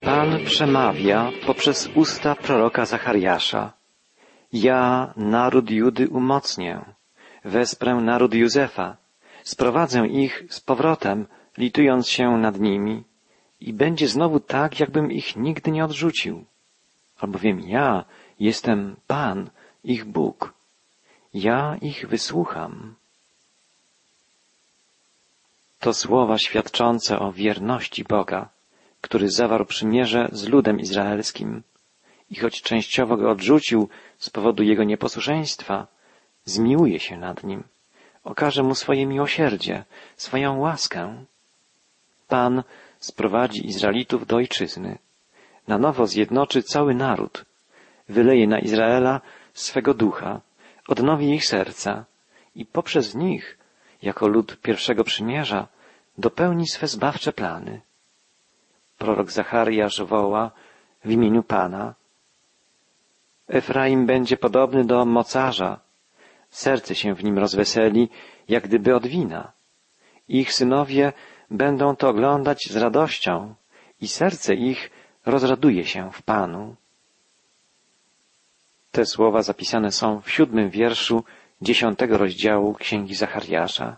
Pan przemawia poprzez usta proroka Zachariasza. Ja naród Judy umocnię, wesprę naród Józefa, sprowadzę ich z powrotem, litując się nad nimi i będzie znowu tak, jakbym ich nigdy nie odrzucił. Albowiem ja jestem Pan, ich Bóg. Ja ich wysłucham. To słowa świadczące o wierności Boga, który zawarł przymierze z ludem izraelskim i choć częściowo go odrzucił z powodu jego nieposłuszeństwa, zmiłuje się nad nim, okaże mu swoje miłosierdzie, swoją łaskę. Pan sprowadzi Izraelitów do ojczyzny, na nowo zjednoczy cały naród, wyleje na Izraela swego ducha, odnowi ich serca i poprzez nich, jako lud pierwszego przymierza, dopełni swe zbawcze plany. Prorok Zachariasz woła w imieniu Pana. Efraim będzie podobny do mocarza. Serce się w nim rozweseli, jak gdyby od wina. Ich synowie będą to oglądać z radością i serce ich rozraduje się w Panu. Te słowa zapisane są w siódmym wierszu dziesiątego rozdziału Księgi Zachariasza.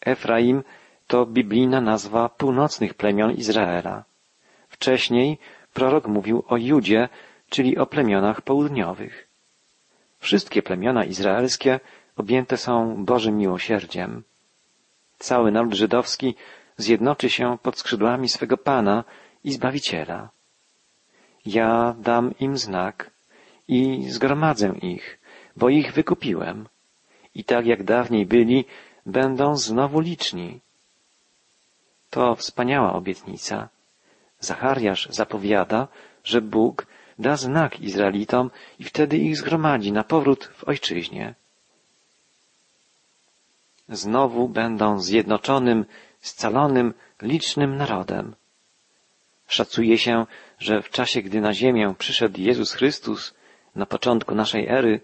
Efraim to biblijna nazwa północnych plemion Izraela. Wcześniej prorok mówił o Judzie, czyli o plemionach południowych. Wszystkie plemiona izraelskie objęte są Bożym miłosierdziem. Cały naród żydowski zjednoczy się pod skrzydłami swego Pana i Zbawiciela. Ja dam im znak i zgromadzę ich, bo ich wykupiłem. I tak jak dawniej byli, będą znowu liczni. To wspaniała obietnica. Zachariasz zapowiada, że Bóg da znak Izraelitom i wtedy ich zgromadzi na powrót w ojczyźnie. Znowu będą zjednoczonym, scalonym, licznym narodem. Szacuje się, że w czasie, gdy na ziemię przyszedł Jezus Chrystus, na początku naszej ery,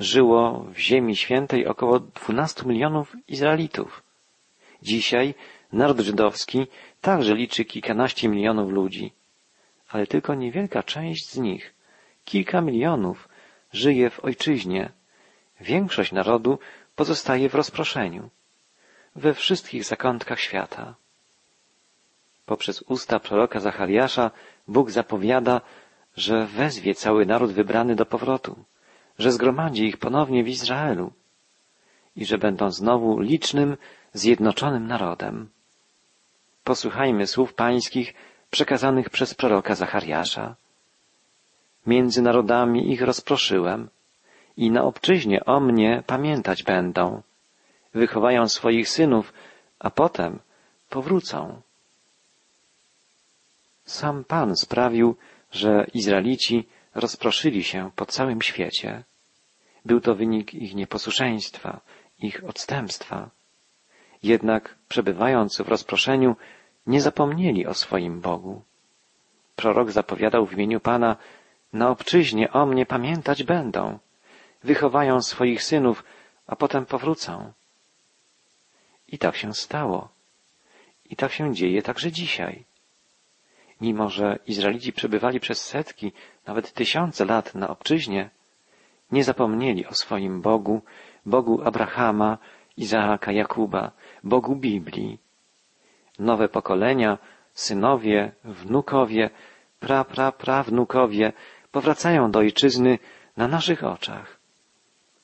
żyło w Ziemi Świętej około 12 milionów Izraelitów. Dzisiaj naród żydowski także liczy kilkanaście milionów ludzi, ale tylko niewielka część z nich, kilka milionów, żyje w ojczyźnie. Większość narodu pozostaje w rozproszeniu we wszystkich zakątkach świata. Poprzez usta proroka Zachariasza Bóg zapowiada, że wezwie cały naród wybrany do powrotu, że zgromadzi ich ponownie w Izraelu i że będą znowu licznym, zjednoczonym narodem. Posłuchajmy słów pańskich przekazanych przez proroka Zachariasza. Między narodami ich rozproszyłem i na obczyźnie o mnie pamiętać będą. Wychowają swoich synów, a potem powrócą. Sam Pan sprawił, że Izraelici rozproszyli się po całym świecie. Był to wynik ich nieposłuszeństwa, ich odstępstwa. Jednak przebywając w rozproszeniu, nie zapomnieli o swoim Bogu. Prorok zapowiadał w imieniu Pana, na obczyźnie o mnie pamiętać będą, wychowają swoich synów, a potem powrócą. I tak się stało. I tak się dzieje także dzisiaj. Mimo, że Izraelici przebywali przez setki, nawet tysiące lat na obczyźnie, nie zapomnieli o swoim Bogu, Bogu Abrahama, Izaaka, Jakuba, Bogu Biblii. Nowe pokolenia, synowie, wnukowie, pra, pra, pra wnukowie powracają do ojczyzny na naszych oczach.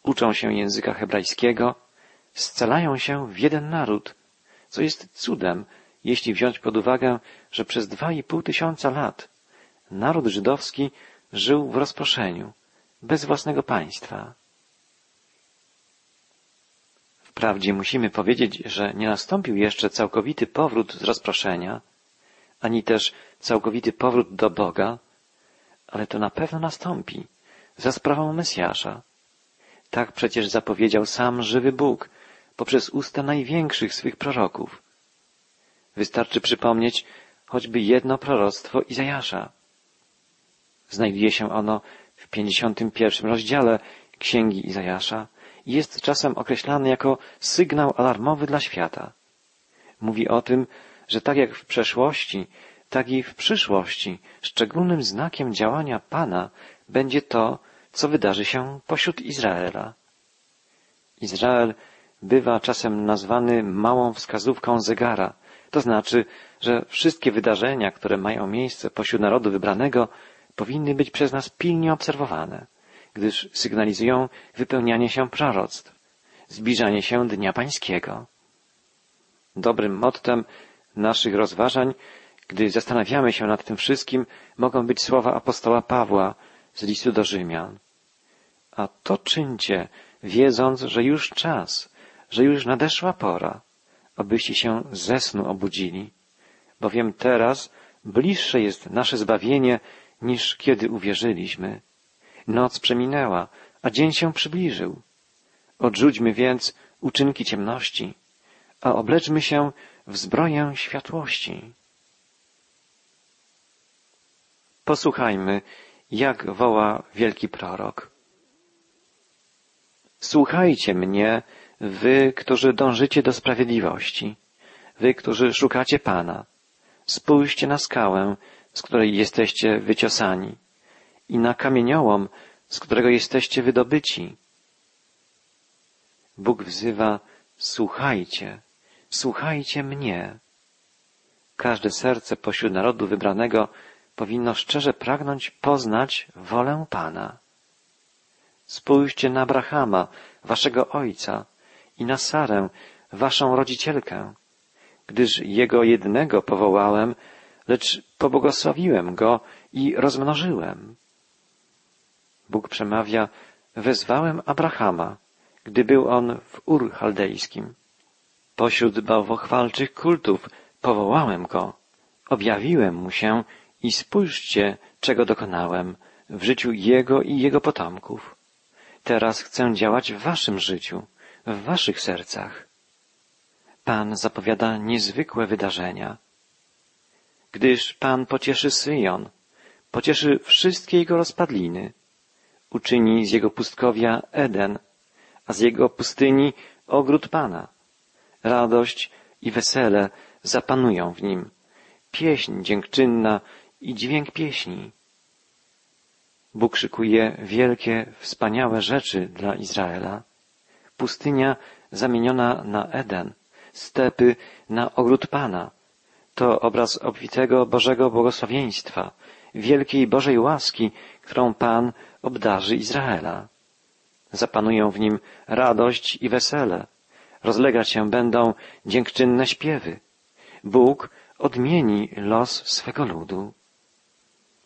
Uczą się języka hebrajskiego, scalają się w jeden naród, co jest cudem, jeśli wziąć pod uwagę, że przez dwa i pół tysiąca lat naród żydowski żył w rozproszeniu, bez własnego państwa. Wprawdzie musimy powiedzieć, że nie nastąpił jeszcze całkowity powrót z rozproszenia, ani też całkowity powrót do Boga, ale to na pewno nastąpi za sprawą Mesjasza. Tak przecież zapowiedział sam żywy Bóg poprzez usta największych swych proroków. Wystarczy przypomnieć choćby jedno proroctwo Izajasza. Znajduje się ono w 51 rozdziale Księgi Izajasza jest czasem określany jako sygnał alarmowy dla świata. Mówi o tym, że tak jak w przeszłości tak i w przyszłości szczególnym znakiem działania Pana będzie to, co wydarzy się pośród Izraela. Izrael bywa czasem nazwany małą wskazówką zegara, to znaczy, że wszystkie wydarzenia, które mają miejsce pośród narodu wybranego, powinny być przez nas pilnie obserwowane, gdyż sygnalizują wypełnianie się proroctw, zbliżanie się Dnia Pańskiego. Dobrym mottem naszych rozważań, gdy zastanawiamy się nad tym wszystkim, mogą być słowa apostoła Pawła z listu do Rzymian. A to czyńcie, wiedząc, że już czas, że już nadeszła pora, abyście się ze snu obudzili, bowiem teraz bliższe jest nasze zbawienie niż kiedy uwierzyliśmy. Noc przeminęła, a dzień się przybliżył. Odrzućmy więc uczynki ciemności, a obleczmy się w zbroję światłości. Posłuchajmy, jak woła wielki prorok. Słuchajcie mnie, wy, którzy dążycie do sprawiedliwości, wy, którzy szukacie Pana. Spójrzcie na skałę, z której jesteście wyciosani i na kamieniołom, z którego jesteście wydobyci. Bóg wzywa, słuchajcie, słuchajcie mnie. Każde serce pośród narodu wybranego powinno szczerze pragnąć poznać wolę Pana. Spójrzcie na Abrahama, waszego ojca, i na Sarę, waszą rodzicielkę, gdyż jego jednego powołałem, lecz pobłogosławiłem go i rozmnożyłem. Bóg przemawia, wezwałem Abrahama, gdy był on w Ur Chaldejskim. Pośród bałwochwalczych kultów powołałem go, objawiłem mu się i spójrzcie, czego dokonałem w życiu jego i jego potomków. Teraz chcę działać w waszym życiu, w waszych sercach. Pan zapowiada niezwykłe wydarzenia. Gdyż Pan pocieszy Syjon, pocieszy wszystkie jego rozpadliny, uczyni z jego pustkowia Eden, a z jego pustyni ogród Pana. Radość i wesele zapanują w nim, pieśń dziękczynna i dźwięk pieśni. Bóg szykuje wielkie, wspaniałe rzeczy dla Izraela. Pustynia zamieniona na Eden, stepy na ogród Pana. To obraz obfitego Bożego błogosławieństwa, wielkiej Bożej łaski, którą Pan obdarzy Izraela. Zapanują w nim radość i wesele. Rozlegać się będą dziękczynne śpiewy. Bóg odmieni los swego ludu.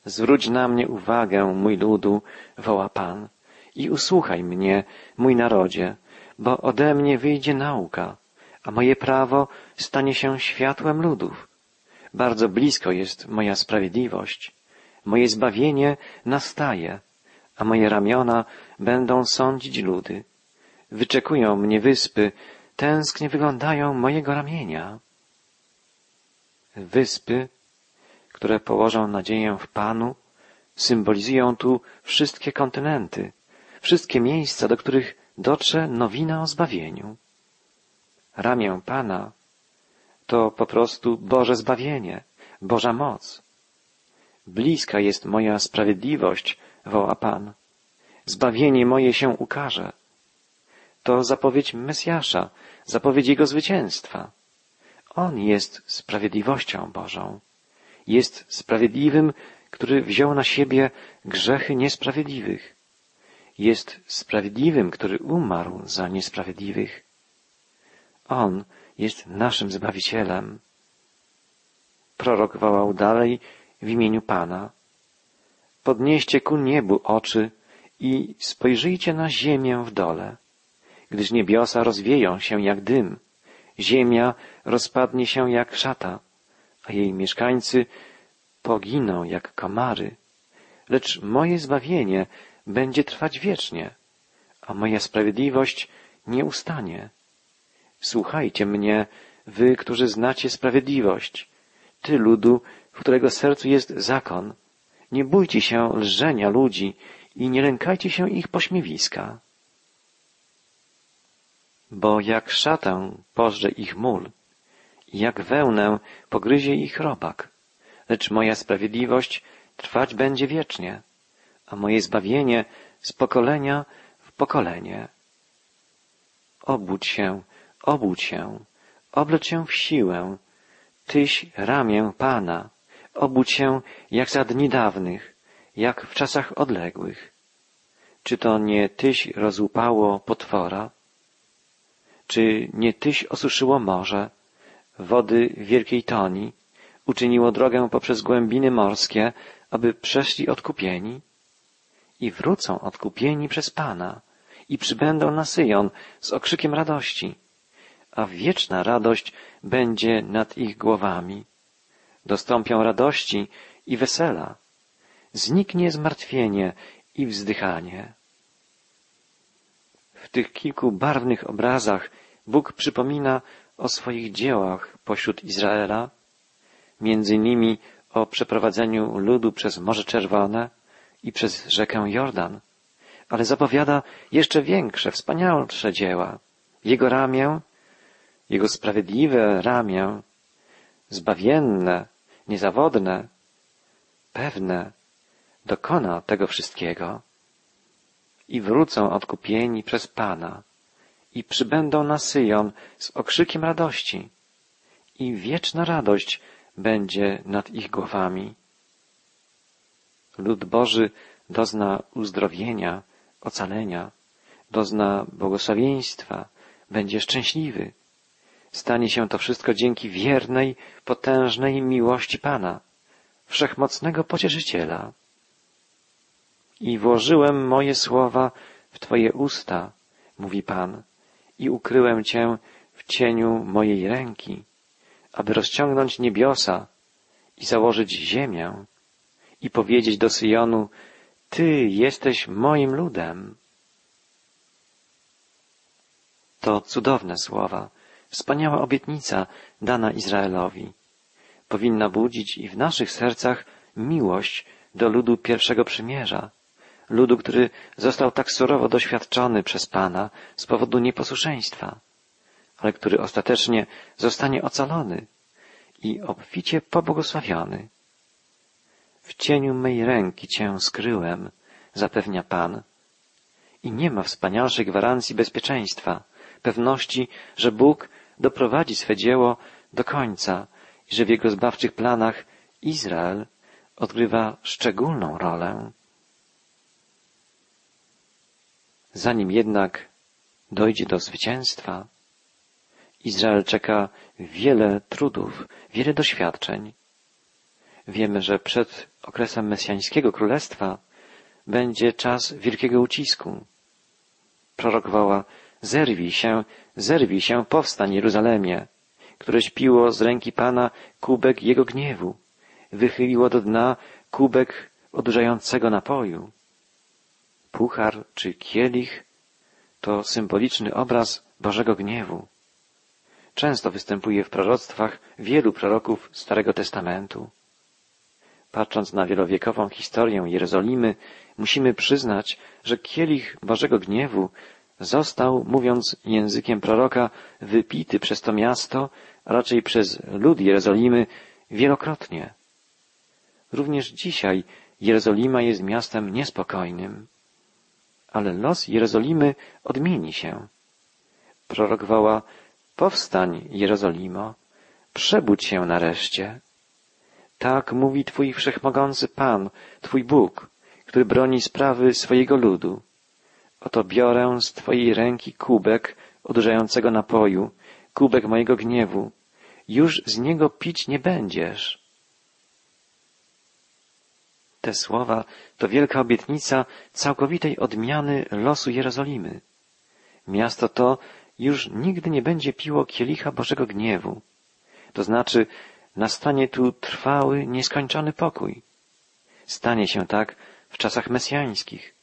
Zwróć na mnie uwagę, mój ludu, woła Pan, i usłuchaj mnie, mój narodzie, bo ode mnie wyjdzie nauka, a moje prawo stanie się światłem ludów. Bardzo blisko jest moja sprawiedliwość. Moje zbawienie nastaje, a moje ramiona będą sądzić ludy. Wyczekują mnie wyspy, tęsknie wyglądają mojego ramienia. Wyspy, które położą nadzieję w Panu, symbolizują tu wszystkie kontynenty, wszystkie miejsca, do których dotrze nowina o zbawieniu. Ramię Pana to po prostu Boże zbawienie, Boża moc. Bliska jest moja sprawiedliwość, woła Pan. Zbawienie moje się ukaże. To zapowiedź Mesjasza, zapowiedź Jego zwycięstwa. On jest sprawiedliwością Bożą. Jest sprawiedliwym, który wziął na siebie grzechy niesprawiedliwych. Jest sprawiedliwym, który umarł za niesprawiedliwych. On jest naszym Zbawicielem. Prorok wołał dalej w imieniu Pana. Podnieście ku niebu oczy i spojrzyjcie na ziemię w dole, gdyż niebiosa rozwieją się jak dym, ziemia rozpadnie się jak szata, a jej mieszkańcy poginą jak komary. Lecz moje zbawienie będzie trwać wiecznie, a moja sprawiedliwość nie ustanie. Słuchajcie mnie, wy, którzy znacie sprawiedliwość, ty ludu, w którego sercu jest zakon. Nie bójcie się lżenia ludzi i nie lękajcie się ich pośmiewiska. Bo jak szatę pożre ich mól, jak wełnę pogryzie ich robak, lecz moja sprawiedliwość trwać będzie wiecznie, a moje zbawienie z pokolenia w pokolenie. Obudź się, obudź się, oblecz się w siłę, tyś ramię Pana, obudź się jak za dni dawnych, jak w czasach odległych. Czy to nie tyś rozłupało potwora? Czy nie tyś osuszyło morze, wody wielkiej toni, uczyniło drogę poprzez głębiny morskie, aby przeszli odkupieni? I wrócą odkupieni przez Pana i przybędą na Syjon z okrzykiem radości, a wieczna radość będzie nad ich głowami. Dostąpią radości i wesela. Zniknie zmartwienie i wzdychanie. W tych kilku barwnych obrazach Bóg przypomina o swoich dziełach pośród Izraela, między innymi o przeprowadzeniu ludu przez Morze Czerwone i przez rzekę Jordan, ale zapowiada jeszcze większe, wspanialsze dzieła. Jego ramię, Jego sprawiedliwe ramię, zbawienne, niezawodne, pewne, dokona tego wszystkiego i wrócą odkupieni przez Pana i przybędą na Syjon z okrzykiem radości i wieczna radość będzie nad ich głowami. Lud Boży dozna uzdrowienia, ocalenia, dozna błogosławieństwa, będzie szczęśliwy. Stanie się to wszystko dzięki wiernej, potężnej miłości Pana, wszechmocnego pocieszyciela. I włożyłem moje słowa w Twoje usta, mówi Pan, i ukryłem Cię w cieniu mojej ręki, aby rozciągnąć niebiosa i założyć ziemię i powiedzieć do Syjonu, Ty jesteś moim ludem. To cudowne słowa, wspaniała obietnica dana Izraelowi. Powinna budzić i w naszych sercach miłość do ludu pierwszego przymierza, ludu, który został tak surowo doświadczony przez Pana z powodu nieposłuszeństwa, ale który ostatecznie zostanie ocalony i obficie pobłogosławiony. W cieniu mej ręki Cię skryłem, zapewnia Pan. I nie ma wspanialszej gwarancji bezpieczeństwa, pewności, że Bóg doprowadzi swe dzieło do końca i że w Jego zbawczych planach Izrael odgrywa szczególną rolę. Zanim jednak dojdzie do zwycięstwa, Izrael czeka wiele trudów, wiele doświadczeń. Wiemy, że przed okresem mesjańskiego królestwa będzie czas wielkiego ucisku. Prorok woła, zerwij się, zerwij się, powstań Jeruzalemie, które śpiło z ręki Pana kubek Jego gniewu, wychyliło do dna kubek odurzającego napoju. Puchar czy kielich to symboliczny obraz Bożego gniewu. Często występuje w proroctwach wielu proroków Starego Testamentu. Patrząc na wielowiekową historię Jerozolimy, musimy przyznać, że kielich Bożego gniewu został, mówiąc językiem proroka, wypity przez to miasto, a raczej przez lud Jerozolimy, wielokrotnie. Również dzisiaj Jerozolima jest miastem niespokojnym. Ale los Jerozolimy odmieni się. Prorok woła, powstań, Jerozolimo, przebudź się nareszcie. Tak mówi Twój wszechmogący Pan, Twój Bóg, który broni sprawy swojego ludu. Oto biorę z Twojej ręki kubek odurzającego napoju, kubek mojego gniewu. Już z niego pić nie będziesz. Te słowa to wielka obietnica całkowitej odmiany losu Jerozolimy. Miasto to już nigdy nie będzie piło kielicha Bożego gniewu. To znaczy, nastanie tu trwały, nieskończony pokój. Stanie się tak w czasach mesjańskich,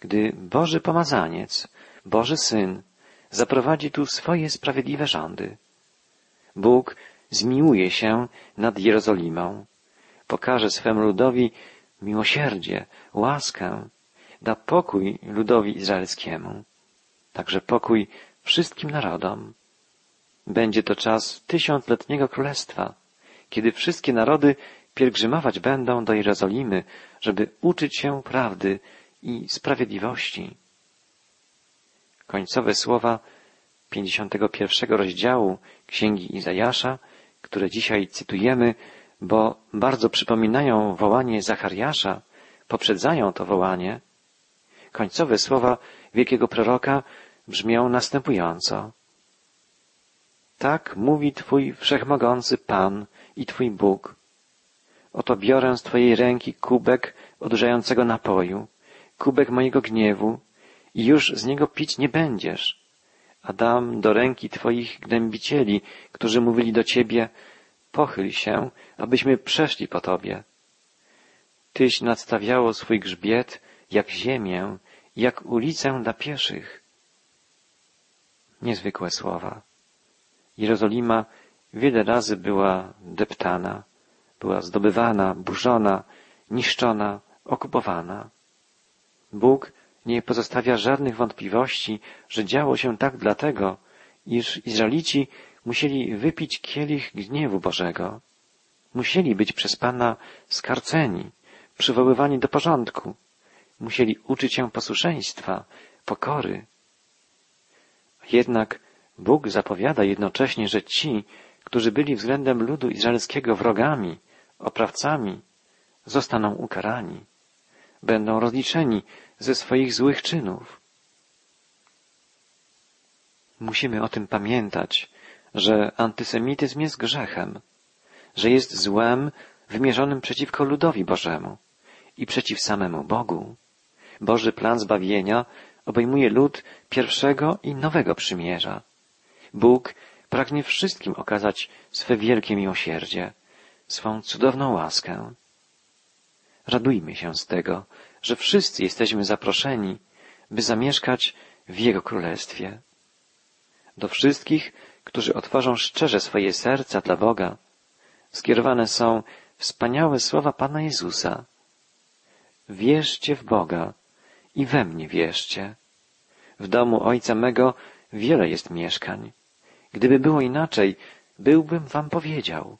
gdy Boży pomazaniec, Boży Syn zaprowadzi tu swoje sprawiedliwe rządy. Bóg zmiłuje się nad Jerozolimą, pokaże swemu ludowi miłosierdzie, łaskę, da pokój ludowi izraelskiemu, także pokój wszystkim narodom. Będzie to czas tysiącletniego królestwa, kiedy wszystkie narody pielgrzymować będą do Jerozolimy, żeby uczyć się prawdy i sprawiedliwości. Końcowe słowa 51 rozdziału Księgi Izajasza, które dzisiaj cytujemy, bo bardzo przypominają wołanie Zachariasza, poprzedzają to wołanie, końcowe słowa wielkiego proroka brzmią następująco. Tak mówi Twój wszechmogący Pan i Twój Bóg. Oto biorę z Twojej ręki kubek odurzającego napoju, kubek mojego gniewu i już z niego pić nie będziesz, a dam do ręki Twoich gnębicieli, którzy mówili do Ciebie, pochyl się, abyśmy przeszli po Tobie. Tyś nadstawiało swój grzbiet jak ziemię, jak ulicę dla pieszych. Niezwykłe słowa. Jerozolima wiele razy była deptana, była zdobywana, burzona, niszczona, okupowana. Bóg nie pozostawia żadnych wątpliwości, że działo się tak dlatego, iż Izraelici musieli wypić kielich gniewu Bożego. Musieli być przez Pana skarceni, przywoływani do porządku. Musieli uczyć się posłuszeństwa, pokory. Jednak Bóg zapowiada jednocześnie, że ci, którzy byli względem ludu izraelskiego wrogami, oprawcami, zostaną ukarani, będą rozliczeni ze swoich złych czynów. Musimy o tym pamiętać, że antysemityzm jest grzechem, że jest złem wymierzonym przeciwko ludowi Bożemu i przeciw samemu Bogu. Boży plan zbawienia obejmuje lud pierwszego i nowego przymierza. Bóg pragnie wszystkim okazać swe wielkie miłosierdzie, swą cudowną łaskę. Radujmy się z tego, że wszyscy jesteśmy zaproszeni, by zamieszkać w Jego Królestwie. Do wszystkich, którzy otworzą szczerze swoje serca dla Boga, skierowane są wspaniałe słowa Pana Jezusa. Wierzcie w Boga i we mnie wierzcie. W domu Ojca mego wiele jest mieszkań. Gdyby było inaczej, byłbym wam powiedział.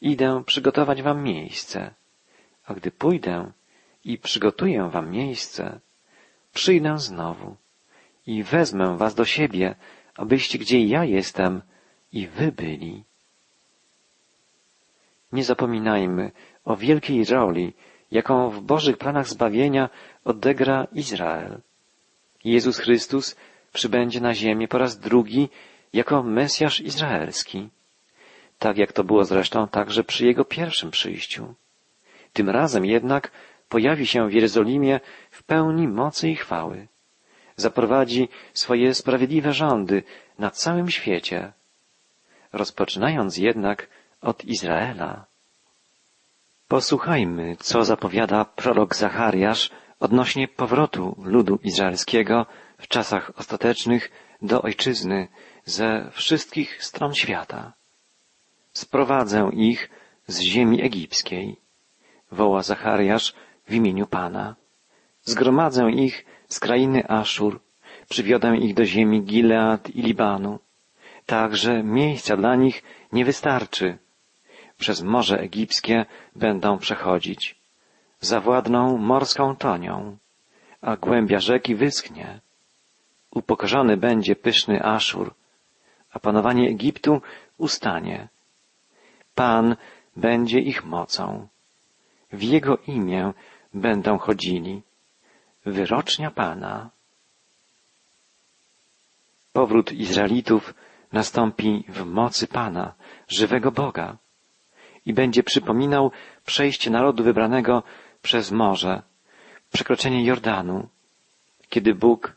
Idę przygotować wam miejsce, a gdy pójdę i przygotuję wam miejsce, przyjdę znowu i wezmę was do siebie, abyście gdzie ja jestem i wy byli. Nie zapominajmy o wielkiej roli, jaką w Bożych planach zbawienia odegra Izrael. Jezus Chrystus przybędzie na ziemię po raz drugi jako Mesjasz Izraelski, tak jak to było zresztą także przy Jego pierwszym przyjściu. Tym razem jednak pojawi się w Jerozolimie w pełni mocy i chwały. Zaprowadzi swoje sprawiedliwe rządy na całym świecie, rozpoczynając jednak od Izraela. Posłuchajmy, co zapowiada prorok Zachariasz odnośnie powrotu ludu izraelskiego w czasach ostatecznych do ojczyzny ze wszystkich stron świata. Sprowadzę ich z ziemi egipskiej, woła Zachariasz w imieniu Pana. Zgromadzę ich z krainy Aszur, przywiodę ich do ziemi Gilead i Libanu. Tak, że miejsca dla nich nie wystarczy. Przez Morze Egipskie będą przechodzić. Zawładną morską tonią, a głębia rzeki wyschnie. Upokorzony będzie pyszny Aszur, a panowanie Egiptu ustanie. Pan będzie ich mocą. W Jego imię będą chodzili. Wyrocznia Pana. Powrót Izraelitów nastąpi w mocy Pana, żywego Boga i będzie przypominał przejście narodu wybranego przez morze, przekroczenie Jordanu, kiedy Bóg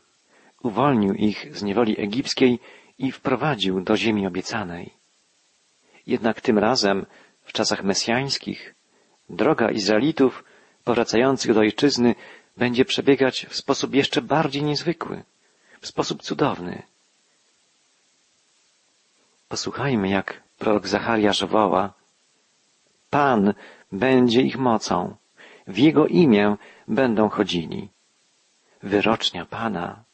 uwolnił ich z niewoli egipskiej i wprowadził do ziemi obiecanej. Jednak tym razem, w czasach mesjańskich, droga Izraelitów powracających do ojczyzny będzie przebiegać w sposób jeszcze bardziej niezwykły, w sposób cudowny. Posłuchajmy, jak prorok Zachariasz woła, Pan będzie ich mocą, w Jego imię będą chodzili. Wyrocznia Pana.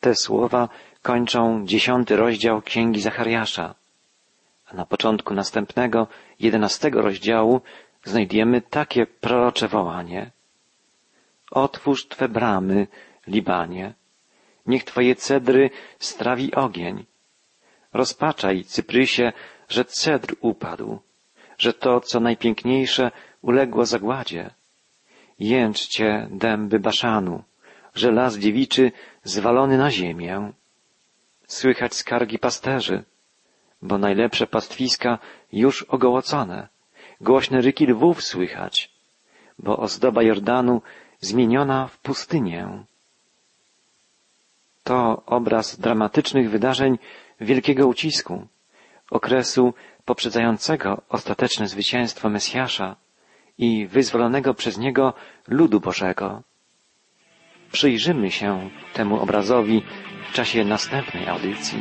Te słowa kończą dziesiąty rozdział Księgi Zachariasza, Na początku następnego, jedenastego rozdziału znajdziemy takie prorocze wołanie. Otwórz Twe bramy, Libanie. Niech Twoje cedry strawi ogień. Rozpaczaj, Cyprysie, że cedr upadł, że to, co najpiękniejsze, uległo zagładzie. Jęczcie, dęby Baszanu, że las dziewiczy zwalony na ziemię. Słychać skargi pasterzy, bo najlepsze pastwiska już ogołocone, głośne ryki lwów słychać, bo ozdoba Jordanu zmieniona w pustynię. To obraz dramatycznych wydarzeń wielkiego ucisku, okresu poprzedzającego ostateczne zwycięstwo Mesjasza i wyzwolonego przez niego ludu Bożego. Przyjrzymy się temu obrazowi w czasie następnej audycji.